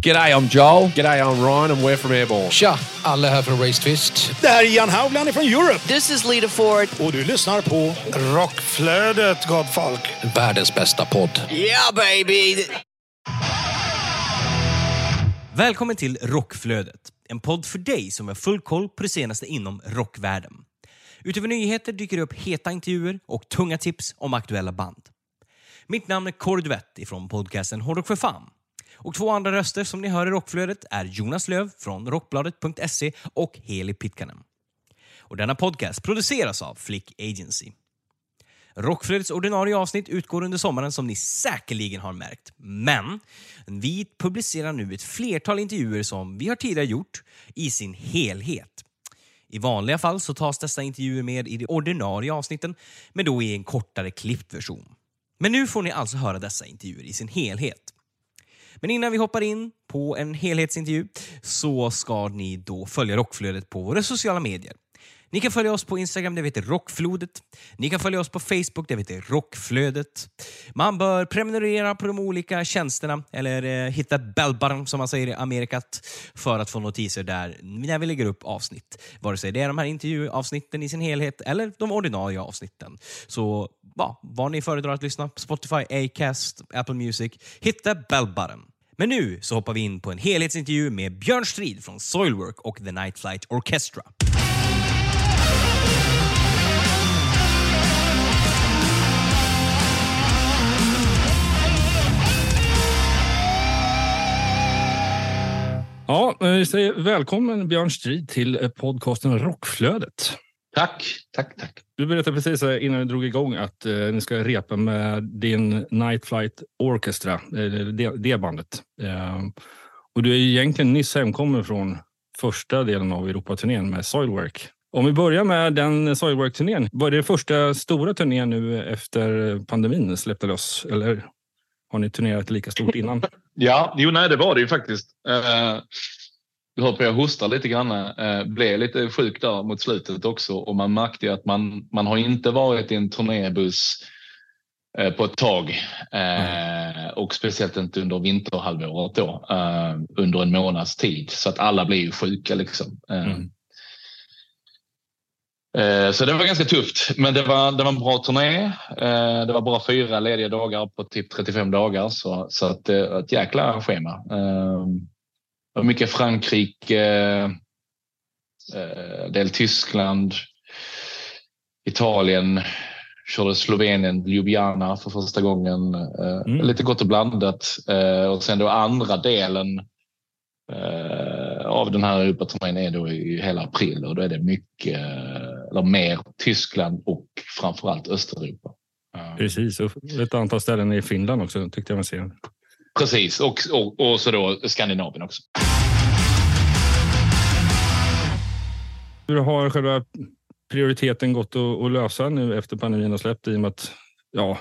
G'day, I'm Joel. G'day, I'm Ryan, and we're from Airborne. Tja! Alla här från Race Twist. Det här är Jan Haugland från Europe. This is Lita Ford. Och du lyssnar på Rockflödet, gott folk. Världens bästa podd. Yeah, baby! Välkommen till Rockflödet, en podd för dig som har full koll på det senaste inom rockvärlden. Utöver nyheter dyker det upp heta intervjuer och tunga tips om aktuella band. Mitt namn är Kåre Duvett ifrån podcasten Hårdrock för fan. Och två andra röster som ni hör i Rockflödet är Jonas Löv från Rockbladet.se och Heli Pitkanen. Och denna podcast produceras av Flick Agency. Rockflödets ordinarie avsnitt utgår under sommaren som ni säkerligen har märkt. Men vi publicerar nu ett flertal intervjuer som vi har tidigare gjort i sin helhet. I vanliga fall så tas dessa intervjuer med i de ordinarie avsnitten, men då i en kortare klippt version. Men nu får ni alltså höra dessa intervjuer i sin helhet. Men innan vi hoppar in på en helhetsintervju så ska ni då följa Rockflödet på våra sociala medier. Ni kan följa oss på Instagram, där vi heter Rockflodet. Ni kan följa oss på Facebook, där vi heter Rockflödet. Man bör prenumerera på de olika tjänsterna, eller eh, hitta bellbarn som man säger i Amerikat, för att få notiser där när vi lägger upp avsnitt. Vare sig det är de här intervjuavsnitten i sin helhet eller de ordinarie avsnitten. Så ja, vad ni föredrar att lyssna på Spotify, Acast, Apple Music, hitta bellbarn. Men nu så hoppar vi in på en helhetsintervju med Björn Strid från Soilwork och The Night Flight Orchestra. Ja, eh, vi säger välkommen Björn Strid till eh, podcasten Rockflödet. Tack, tack, tack. Du berättade precis eh, innan vi drog igång att eh, ni ska repa med din Night Flight Orchestra, eh, det, det bandet. Eh, och du är egentligen nyss hemkommen från första delen av Europaturnén med Soilwork. Om vi börjar med den Soilwork-turnén. Var det första stora turnén nu efter pandemin släppte loss? Eller har ni turnerat lika stort innan? Ja, jo, nej, det var det ju faktiskt. Du hör på jag hostar lite grann. Uh, blev lite sjuk där mot slutet också och man märkte ju att man, man har inte varit i en turnébuss uh, på ett tag mm. och speciellt inte under vinterhalvåret då under en månads tid så att alla blir ju sjuka liksom. Mm. Så det var ganska tufft, men det var, det var en bra turné. Det var bara fyra lediga dagar på typ 35 dagar, så, så att det var ett jäkla schema. Det var mycket Frankrike, del Tyskland, Italien, körde Slovenien, Ljubljana för första gången. Mm. Lite gott och blandat. Och sen då andra delen av den här Europaturnén är då i hela april och då är det mycket, eller mer Tyskland och framförallt Östeuropa. Precis, och ett antal ställen i Finland också tyckte jag man ser. Precis, och, och, och så då Skandinavien också. Hur har själva prioriteten gått att, att lösa nu efter pandemin har släppt i och med att ja,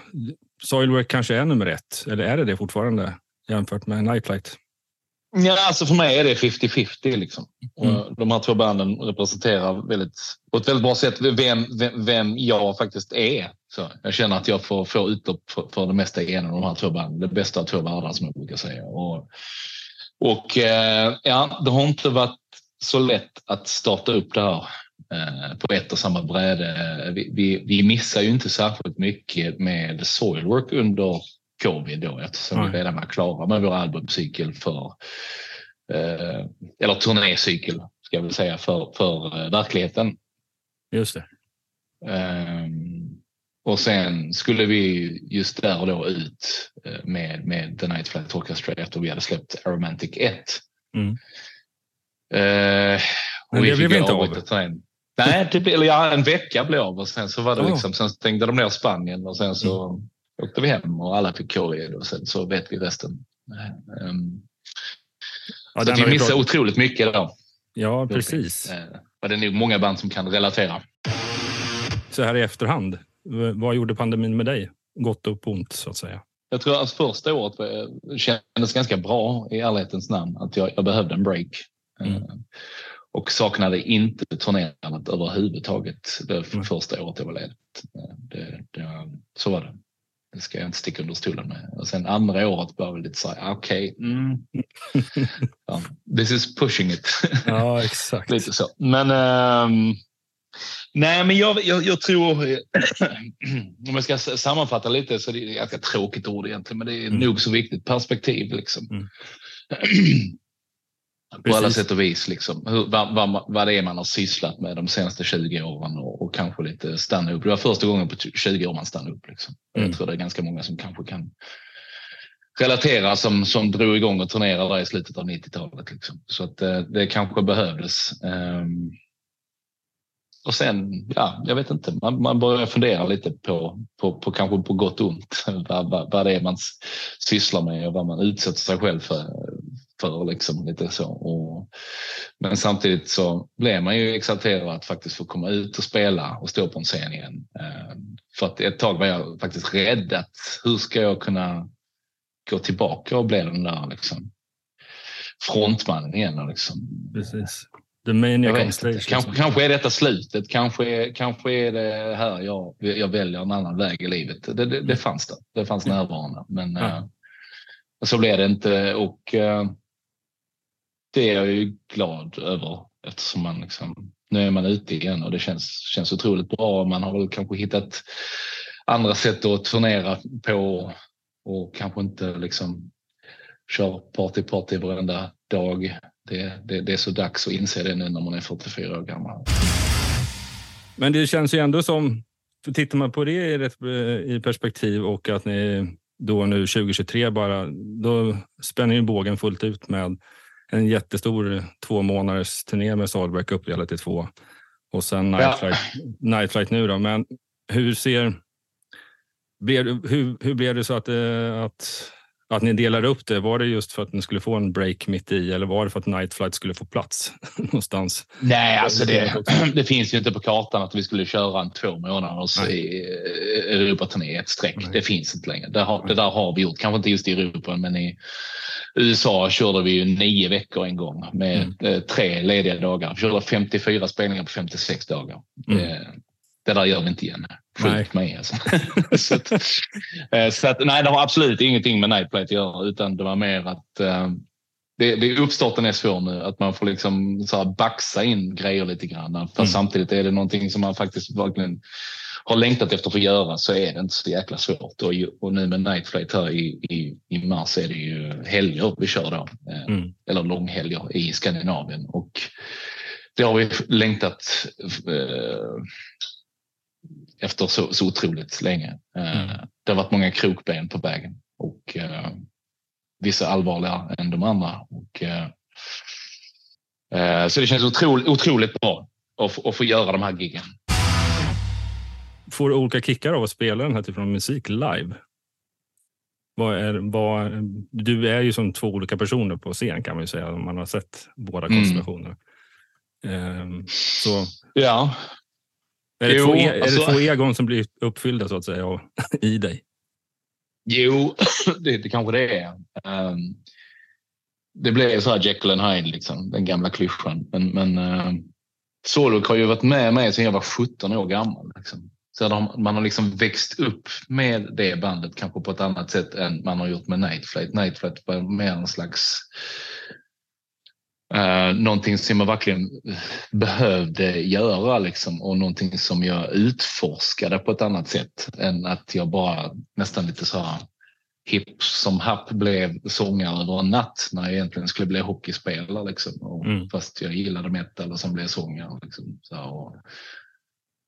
Soilwork kanske är nummer ett? Eller är det det fortfarande jämfört med Nightlight? Ja, alltså för mig är det 50-50. Liksom. Mm. De här två banden representerar väldigt, på ett väldigt bra sätt vem, vem, vem jag faktiskt är. Så jag känner att jag får, får utlopp för, för det mesta i en av de här två banden. Det bästa av två världar som jag brukar säga. Och, och ja, det har inte varit så lätt att starta upp det här på ett och samma bräde. Vi, vi, vi missar ju inte särskilt mycket med Soilwork under covid då eftersom mm. vi redan var klara med vår albumcykel för eh, eller turnécykel ska jag väl säga för, för eh, verkligheten. Just det. Um, och sen skulle vi just där och då ut med, med The Night Flight Orchestra efter vi hade släppt Aromantic 1. Mm. Uh, Men det blev inte av? Nej, typ, eller ja, en vecka blev av och sen så var det oh. liksom, sen stängde de ner Spanien och sen så mm åkte vi hem och alla fick covid och sen så vet vi resten. Um, ja, så vi missade otroligt mycket då. Ja, precis. Och det är nog många band som kan relatera. Så här i efterhand, vad gjorde pandemin med dig? Gott och ont så att säga. Jag tror att första året kändes ganska bra i ärlighetens namn. Att jag, jag behövde en break. Mm. Uh, och saknade inte turnerandet överhuvudtaget det mm. första året jag var ledig. Så var det. Det ska jag inte sticka under stolen med. Och sen andra året var vi lite så här, okej. mm. ja, this is pushing it. Ja, exakt. lite så. Men ehm, nej, men jag, jag, jag tror, om jag ska sammanfatta lite så är det ett ganska tråkigt ord egentligen, men det är Mm. nog så viktigt. Perspektiv liksom. Mm. På alla sätt och vis. Liksom. Hur, vad, vad, vad det är man har sysslat med de senaste 20 åren och, och kanske lite stanna upp. Det var första gången på 20 år man stannade upp. Liksom. Mm. Jag tror det är ganska många som kanske kan relatera som, som drog igång och turnerade där i slutet av 90-talet. Liksom. Så att eh, det kanske behövdes. Ehm, och sen, ja, jag vet inte, man, man börjar fundera lite på, på, på kanske på gott och ont vad, vad, vad det är man sysslar med och vad man utsätter sig själv för. För liksom, lite så. Och, men samtidigt så blev man ju exalterad att faktiskt få komma ut och spela och stå på en scen igen. Ehm, för att ett tag var jag faktiskt rädd att hur ska jag kunna gå tillbaka och bli den där liksom, frontmannen igen. Och liksom, Precis. The Maniac jag vet. Kanske, liksom. kanske är detta slutet. Kanske, är- kanske är det här jag, jag väljer en annan väg i livet. Det, det, det fanns där. Det fanns närvarande. Men Ja. eh, så blev det inte. Och eh, det är jag ju glad över eftersom man liksom, nu är man ute igen och det känns, känns otroligt bra. Man har väl kanske hittat andra sätt att turnera på och kanske inte liksom kör party party varenda dag. Det, det, det är så dags att inse det nu när man är 44 år gammal. Men det känns ju ändå som, för tittar man på det i, i perspektiv och att ni då nu 2023 bara, då spänner ju bågen fullt ut med en jättestor två månaders turné med Sahlberg upp hela till två och sen Night, Ja. Flight, Night Flight nu då. Men hur ser, blev, hur, hur blev det så att, eh, att, att ni delar upp det? Var det just för att ni skulle få en break mitt i eller var det för att Night Flight skulle få plats någonstans? Nej, alltså det, det finns ju inte på kartan att vi skulle köra en två månaders eh, Europaturné i ett streck. Nej. Det finns inte längre. Det, har, det där har vi gjort. Kanske inte just i Europa, men i USA körde vi ju nio veckor en gång med Mm. eh, tre lediga dagar. Vi körde 54 spelningar på 56 dagar. Mm. Det, det där gör vi inte igen. Skjut mig alltså. så att, eh, så att, nej, det har absolut ingenting med Nightplay att göra, utan det var mer att eh, det, det, uppstarten är svår nu, att man får liksom så här baxa in grejer lite grann. För Mm. samtidigt är det någonting som man faktiskt verkligen har längtat efter att få göra så är det inte så jäkla svårt. Och, och nu med Night Flight här i, i, i mars är det ju helger vi kör då. Eh, Mm. Eller långhelger i Skandinavien. Och det har vi längtat efter så, så otroligt länge. Eh, Mm. Det har varit många krokben på vägen och eh, vissa allvarligare än de andra. Och, eh, eh, så det känns otroligt, otroligt bra att, få- att få göra de här giggen. får du olika kickar av att spela den här typen av musik live? Vad är, vad, du är ju som två olika personer på scen kan man ju säga om man har sett båda Mm. konstellationerna. Ehm, så Ja, är det, Jo, två, e- är alltså- det två egon som blir uppfyllda så att säga av, i dig? Jo, det, det kanske det är. Um, det blev så här Jekyll and Hyde, liksom, den gamla klyschan. Men, men uh, Solok har ju varit med mig sedan jag var 17 år gammal. Liksom. Så de, man har liksom växt upp med det bandet kanske på ett annat sätt än man har gjort med Night Flight. Night Flight var mer en slags Uh, någonting som jag verkligen behövde göra liksom, och någonting som jag utforskade på ett annat sätt än att jag bara nästan lite så här hipp som happ blev sångare över en natt när jag egentligen skulle bli hockeyspelare. Liksom. Och Mm. Fast jag gillade metal och sen blev jag sångare. Liksom. Så, och,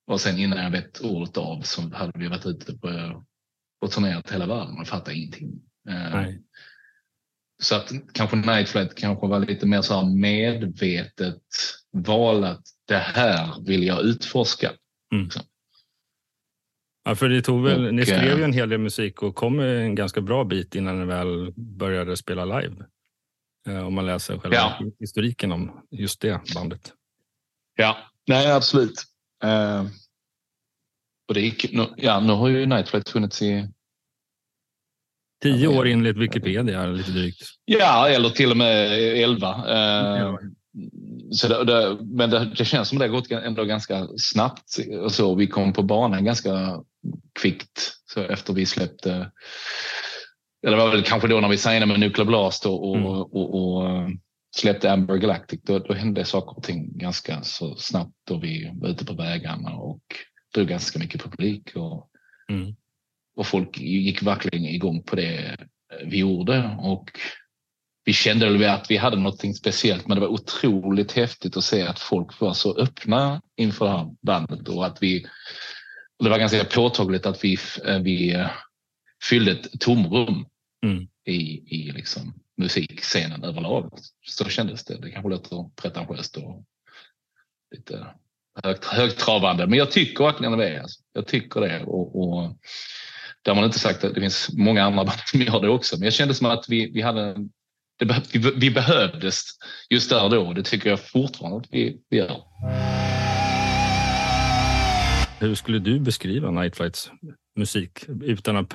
och sen innan jag vet ordet av så hade vi varit ute på och turnerat hela världen och fattade ingenting. Eh. Så att kanske Night Flight kanske var lite mer så medvetet val att det här vill jag utforska. Ja, för det tog väl, Och, ni skrev ju eh, en hel del musik och kom en ganska bra bit innan ni väl började spela live. Eh, om man läser själva Ja. historiken om just det bandet. Ja, nej absolut. Eh, och det gick, ja, nu har ju Night Flight funnits i Tio år enligt Wikipedia, lite drygt. Ja, eller till och med 11. Eh, Ja. så det, det, men det, det känns som det har gått ändå ganska snabbt. Och så, vi kom på banan ganska kvickt så efter vi släppte. Eller det var väl kanske då när vi signade med Nuclear Blast och, och, Mm. och, och, eh, släppte Amber Galactic. Då, då hände saker och ting ganska så snabbt och vi var ute på vägarna och drog ganska mycket publik. Och, Mm. Och folk gick verkligen igång på det vi gjorde. Och vi kände att vi hade något speciellt men det var otroligt häftigt att se att folk var så öppna inför det här bandet och att vi och det var ganska påtagligt att vi, eh, vi eh, fyllde ett tomrum Mm. i, i liksom musikscenen överlag. Så kändes det. Det kanske låter pretentiöst och lite högt, högtravande, men jag tycker verkligen det är. Alltså. Jag tycker det. Och, och där man inte sagt att det finns många andra band som gör det också, men jag kände som att vi, vi hade det vi, vi behövdes just där och då det tycker jag fortfarande att vi, vi gör. Hur skulle du beskriva Night Flights musik utan att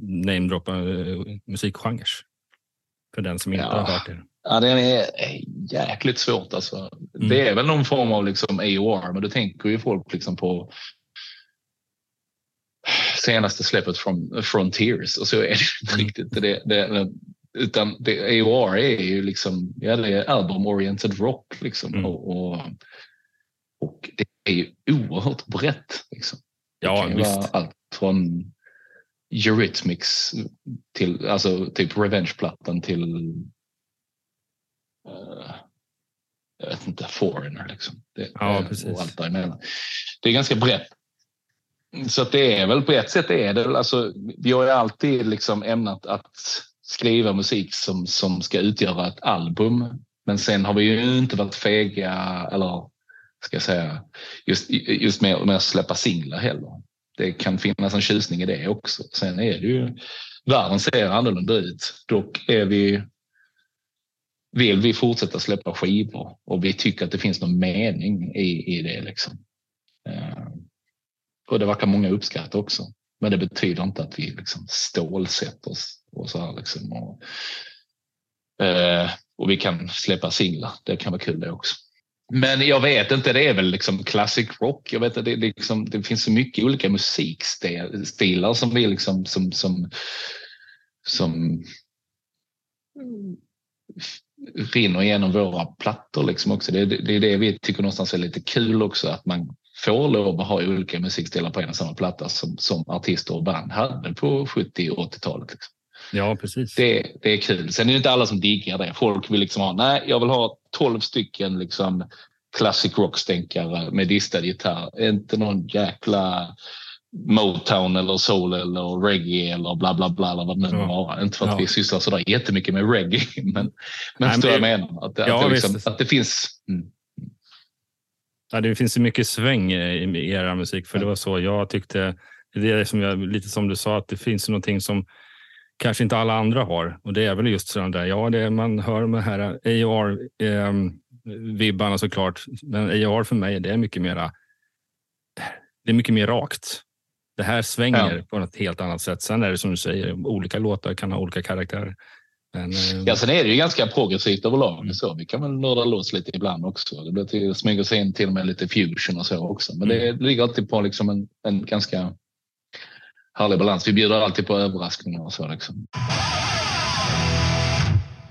namedroppa eh, musikgenrer? För den som inte Ja. har hört det. Ja, det är jäkligt svårt alltså. Mm. Det är väl någon form av liksom AOR, men då tänker ju folk liksom på senaste släppet från Frontiers och så är det inte Mm. riktigt. Det, det, utan det, AOR är ju liksom, ja det är album-oriented rock liksom. Mm. Och, och, och det är ju oerhört brett. Liksom. Det Ja, visst. vara allt från Eurythmics till alltså typ Revenge-plattan till eh, jag vet inte, Foreigner liksom. Det, Ja, precis. Och allt däremellan. Det är ganska brett. Så att det är väl på ett sätt är det alltså, vi har ju alltid liksom ämnat att skriva musik som, som ska utgöra ett album. Men sen har vi ju inte varit fega eller ska jag säga just, just med, med att släppa singlar heller. Det kan finnas en tjusning i det också. Sen är det ju världen ser annorlunda ut. Dock är vi vill vi fortsätta släppa skivor och vi tycker att det finns någon mening i, i det. Liksom. Eh, och det verkar många uppskatta också. Men det betyder inte att vi liksom stålsätter oss och så här liksom. Och, eh, och vi kan släppa singlar. Det kan vara kul det också. Men jag vet inte, det är väl liksom classic rock. Jag vet att det, det, liksom, det finns så mycket olika musikstilar som vi liksom som, som, som rinner igenom våra plattor liksom också. Det, det, det är det vi tycker någonstans är lite kul också att man får lov att ha olika musikstilar på en och samma platta som, som artister och band hade på 70 och 80-talet. Liksom. Ja, precis. Det, det är kul. Sen är det inte alla som diggar det. Folk vill liksom ha, nej, jag vill ha 12 stycken liksom classic rock-stänkare med distad gitarr. Inte någon jäkla Motown eller soul eller reggae eller bla bla bla eller vad det nu Ja. vara. Inte för att Ja. vi sysslar sådär jättemycket med reggae, men, men Nej, förstår jag menar. Att, det- Ja, att, det, liksom, att det finns... Mm. Ja, det finns ju mycket sväng i i era musik, för det var så jag tyckte. Det är som jag, lite som du sa, att det finns någonting som kanske inte alla andra har. Och det är väl just sådana där, ja, det man hör de här AR-vibbarna såklart. Men AR för mig, det är mycket mera, det är mycket mer rakt. Det här svänger Ja. på ett helt annat sätt. Sen är det som du säger, olika låtar kan ha olika karaktärer. Men, eh, Ja, sen är det ju ganska progressivt överlag. Mm. Så vi kan väl nörda loss lite ibland också. Det blir till, smyger sig in till och med lite fusion och så också. Men det Mm. ligger alltid på liksom en, en ganska härlig balans. Vi bjuder alltid på överraskningar och så. Liksom.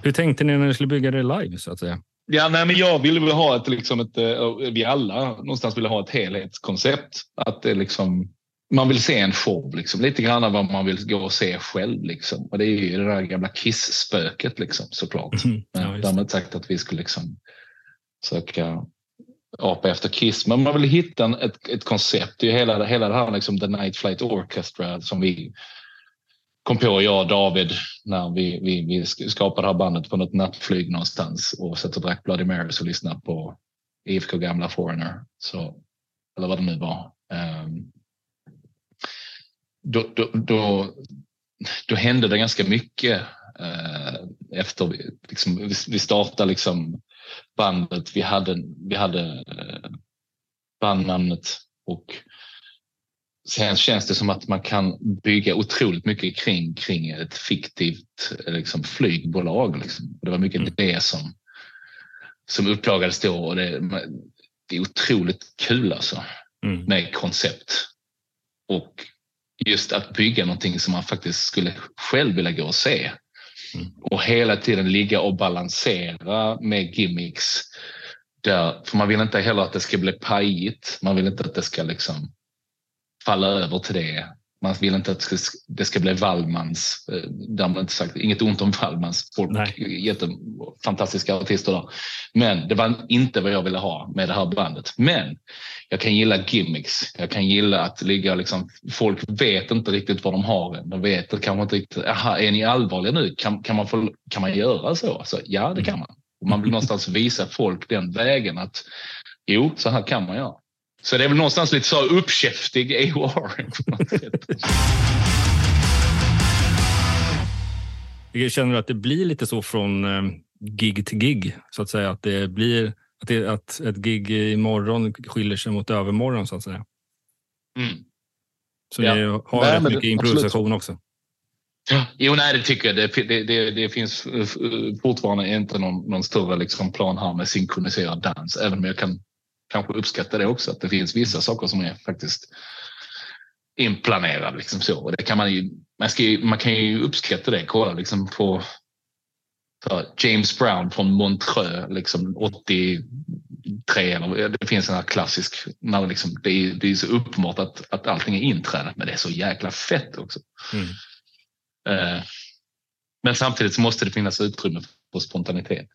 hur tänkte ni när ni skulle bygga det live så att säga? Ja, nej, men jag ville väl ha ett, liksom ett, eh, vi alla någonstans ville ha ett helhetskoncept. Att det liksom, man vill se en show, liksom. lite grann av vad man vill gå och se själv. Liksom. Och det är ju det där gamla Kiss-spöket liksom, såklart. Mm. Ja, därmed sagt att vi skulle liksom söka apa efter Kiss. Men man vill hitta en, ett, ett koncept. Det är ju hela, hela det här liksom The Night Flight Orchestra som vi kom på, jag och David, när vi, vi, vi skapade det här bandet på något nattflyg någonstans och satt och drack Bloody Marys och lyssnade på IFK gamla Foreigner. Så, eller vad det nu var. Um, då, då, då, då hände det ganska mycket eh, efter vi, liksom, vi, vi startade liksom bandet. Vi hade, vi hade eh, bandnamnet och sen känns det som att man kan bygga otroligt mycket kring, kring ett fiktivt eh, liksom, flygbolag. Liksom. Det var mycket Mm. det som, som uppdagades då och det, det är otroligt kul alltså Mm. med koncept. Och just att bygga någonting som man faktiskt skulle själv vilja gå och se. Och hela tiden ligga och balansera med gimmicks. Där, för man vill inte heller att det ska bli pajigt. Man vill inte att det ska liksom falla över till det. Man vill inte att det ska, det ska bli Wallmans. eh, Därmed inte sagt, inget ont om Wallmans. Folk, Nej. jätte, fantastiska artister där. Men det var inte vad jag ville ha med det här bandet. Men jag kan gilla gimmicks. Jag kan gilla att ligga liksom, folk vet inte riktigt vad de har än. De vet kanske inte riktigt, aha, är ni allvarliga nu? Kan, kan, man, få, kan man göra så? så? Ja, det kan man. Och man vill någonstans visa folk den vägen att jo, så här kan man göra. Så det är väl någonstans lite så uppkäftig AOR på något sätt. Jag känner att det blir lite så från eh, gig till gig, så att säga. Att det blir att, det, att ett gig imorgon skiljer sig mot övermorgon, så att säga. Mm. Så Ja. ni har Nej, rätt mycket det- improvisation också. Jo, nej, det tycker jag. Det, det, det, det finns eh, fortfarande inte någon, någon större liksom plan här med synkroniserad dans, även om jag kan kanske uppskatta det också, att det finns vissa saker som är faktiskt inplanerade. Liksom så. Och det kan man, ju, man, ska ju, man kan ju uppskatta det. Kolla liksom på James Brown från Montreux, liksom 83. Eller, det finns en här klassisk, när liksom, det, är, det är så uppenbart att, att allting är intränat, men det är så jäkla fett också. Mm. Eh, Men samtidigt måste det finnas utrymme för spontanitet.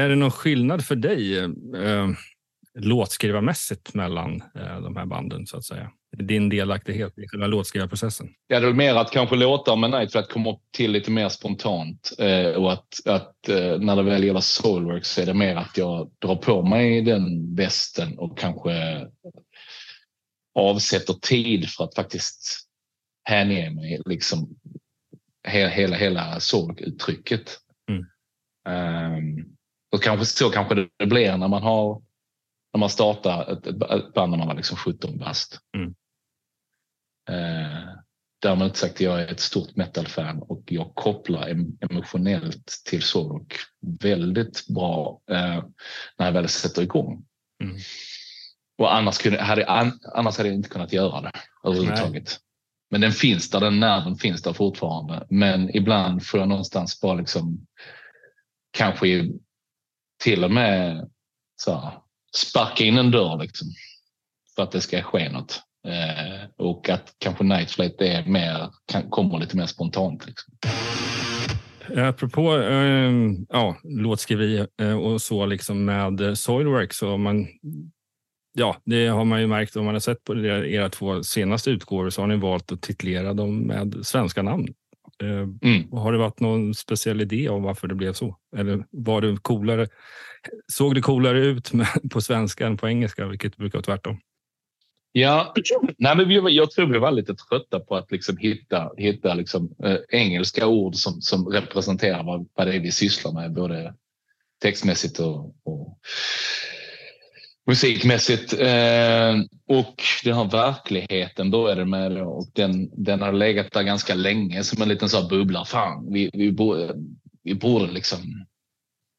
Är det någon skillnad för dig eh, låtskrivarmässigt mellan eh, de här banden, så att säga? Din delaktighet i själva låtskrivarprocessen? Ja, det är mer att kanske låta med Night för att komma till lite mer spontant. Eh, och att, att eh, när det väl gäller Soulwork så är det mer att jag drar på mig den västen och kanske avsätter tid för att faktiskt hänge mig liksom he, hela, hela Soulwork-uttrycket. Mm. Um, och kanske så kanske det blir när man har när man startar ett, ett, band när man var liksom 17 bast. Mm. Eh, därmed inte sagt att jag är ett stort metal-fan och jag kopplar em- emotionellt till Sorok väldigt bra eh, när jag väl sätter igång. Mm. Och annars, kunde, hade, an, annars hade jag inte kunnat göra det överhuvudtaget. Men den finns där, den nerven finns där fortfarande. Men ibland får jag någonstans bara liksom kanske till och med så här, sparka in en dörr liksom, för att det ska ske något. Eh, och att kanske Night Flight är mer, kan, kommer lite mer spontant. Liksom. Eh, apropå eh, ja, låtskriveri eh, och så liksom med eh, Soilwork så man Ja, det har man ju märkt om man har sett på era era två senaste utgåvor så har ni valt att titulera dem med svenska namn. Eh, Mm. Har det varit någon speciell idé om varför det blev så? Eller var det coolare? Såg det coolare ut på svenska än på engelska, vilket brukar vara tvärtom? Ja, nej, men vi, jag tror vi var lite trötta på att liksom hitta, hitta liksom, eh, engelska ord som, som representerar vad, vad det är vi sysslar med, både textmässigt och, och musikmässigt. Eh, och den här verkligheten började med då, och den, den har legat där ganska länge som en liten så här bubbla. Fan, vi, vi, borde, vi borde liksom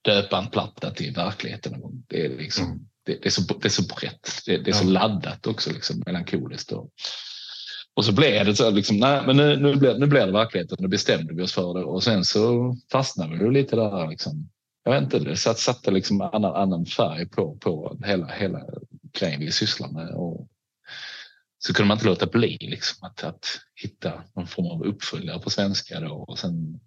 döpa en platta till verkligheten. någon gång. Det är liksom det, det, är så, det är så brett. Det, det är så Ja. laddat också, liksom, melankoliskt. Och, och så blev det så liksom, nej, men nu, nu, blir, nu blir det verkligheten. Nu bestämde vi oss för det och sen så fastnade vi lite där. Liksom. Jag vet inte, det satt, satte liksom annan, annan färg på, på hela, hela grejen vi sysslar med. Och så kunde man inte låta bli liksom, att, att hitta någon form av uppföljare på svenska. Då. Och sen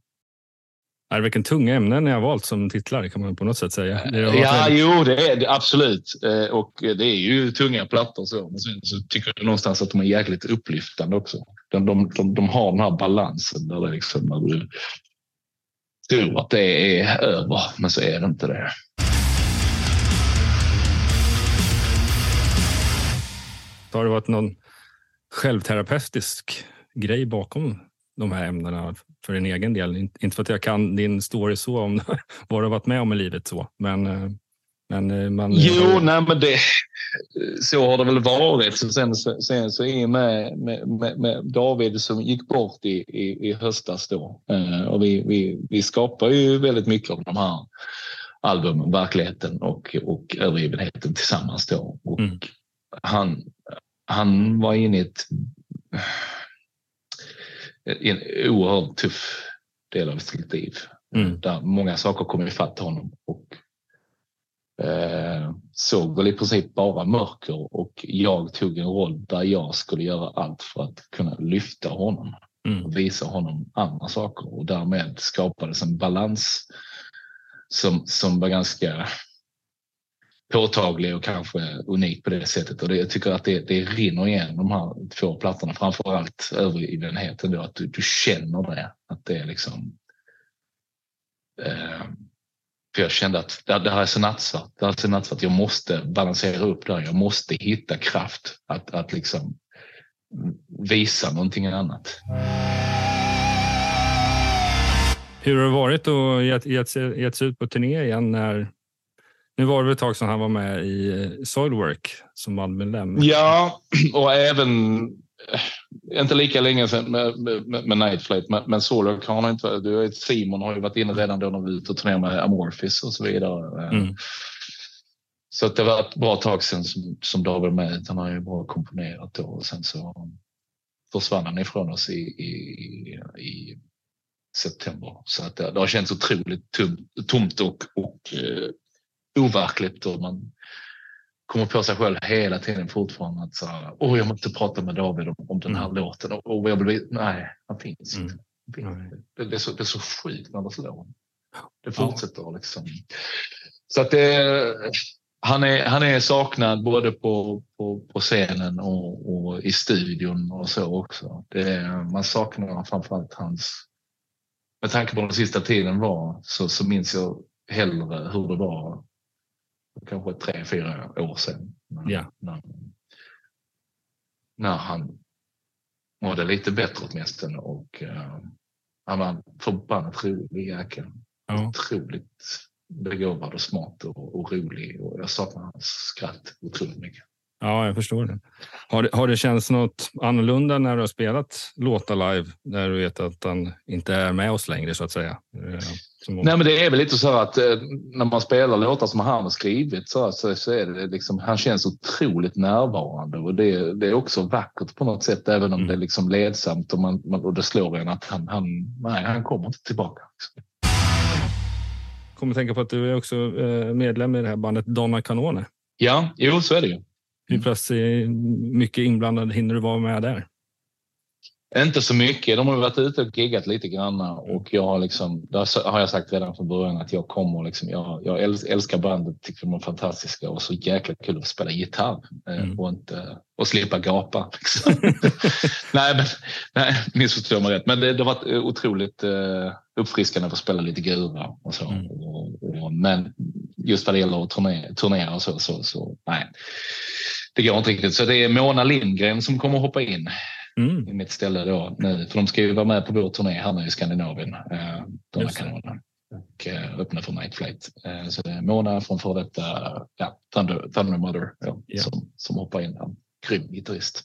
Nej, vilken tunga ämnen ni har valt som titlar kan man på något sätt säga. Ja, väldigt- jo, det är det absolut. Eh, Och det är ju tunga plattor så. Men sen så tycker jag någonstans att de är jäkligt upplyftande också. De, de, de, de har den här balansen där det liksom när du tror att det är över, men så är det inte det. Har det varit någon självterapeutisk grej bakom de här ämnena för din egen del? Inte för att jag kan din story så om vad du har varit med om i livet så, men, eh, men eh, man... Jo, nej, men det, så har det väl varit. Sen, så- sen så och med, med, med, David som gick bort i, i, i höstas då. Eh, och vi, vi, vi skapar ju väldigt mycket av de här albumen, verkligheten och, och övergivenheten tillsammans då. Och Mm. han, han var inne i ett, en oerhört tuff del av sitt liv. Mm. Där många saker kom ifatt honom och eh, såg väl i princip bara mörker och jag tog en roll där jag skulle göra allt för att kunna lyfta honom Mm. och visa honom andra saker och därmed skapades en balans som, som var ganska påtaglig och kanske unik på det sättet. Och det, jag tycker att det, det rinner igen de här två plattorna, framför allt övergivenheten då, att du, du känner det. Att det är liksom... Eh, för jag kände att det, det här är så nattsvart. Det här är så nattsvart. Jag måste balansera upp där. Jag måste hitta kraft att, att liksom visa någonting annat. Hur har det varit att gett, gett, gett sig ut på turné igen när... Nu var det ett tag sedan han var med i Soilwork som bandmedlem. Ja, och även eh, inte lika länge sedan med, med, med Night Flight, men, men Solok har inte. Du vet, Simon har ju varit inne redan då vi var ute och turnerade med Amorphis och så vidare. Eh, Mm. Så att det var ett bra tag sedan som, som David med. Han har ju bra komponerat då och sen så försvann han ifrån oss i, i, i september. Så att det, det har känts otroligt tom, tomt och, och eh, overkligt och man kommer på sig själv hela tiden fortfarande att så här, åh, jag måste prata med David om, om den här Mm. låten och, och jag blir, nej, han finns Mm. inte. Det, det, är så, det är så sjukt när det slår. Det fortsätter liksom. Så att det, han, är, han är saknad både på, på, på scenen och, och i studion och så också. Det, man saknar framförallt hans... Med tanke på den sista tiden var så, så minns jag hellre hur det var kanske tre, fyra år sedan. När, Ja. när, när han mådde lite bättre åtminstone och uh, han var en förbannat rolig jäkel. Ja. Otroligt begåvad och smart och, och rolig och jag saknar hans skratt otroligt mycket. Ja, jag förstår det. Har, det. har det känts något annorlunda när du har spelat låtar live när du vet att han inte är med oss längre så att säga? Eh, Som, Nej, men det är väl lite så att eh, när man spelar låtar som han har skrivit så, så, så är det liksom, han känns otroligt närvarande och det, det är också vackert på något sätt, även om Mm. det är liksom ledsamt och, man, man, och det slår en att han, han, nej, han kommer inte tillbaka. kommer tänka på att du är också eh, medlem i det här bandet Donna Canone. Ja, jo, så är det ju. Hur pass eh, mycket inblandad hinner du vara med där? Inte så mycket. De har varit ute och giggat lite grann och jag har liksom, där har jag sagt redan från början att jag kommer liksom, jag, jag äls- älskar bandet, tycker de är fantastiska och så jäkla kul att spela gitarr eh, Mm. och inte och slippa gapa. Liksom. nej, men, nej, missförstå mig rätt. Men det, det har varit eh, otroligt eh, uppfriskande att få spela lite gura och så. Mm. Och, och, men just vad det gäller att turnera, turnera och så, så, så nej. Det går inte riktigt. Så det är Mona Lindgren som kommer hoppa in Mm. i mitt ställe då nu. För de ska ju vara med på vår turné här nu i Skandinavien. Eh, de här kanonerna. Och eh, öppna för Night Flight. Eh, så det är Mona från före detta ja, Thunder, Thunder Mother ja, Ja. som, som hoppar in. Grym gitarrist.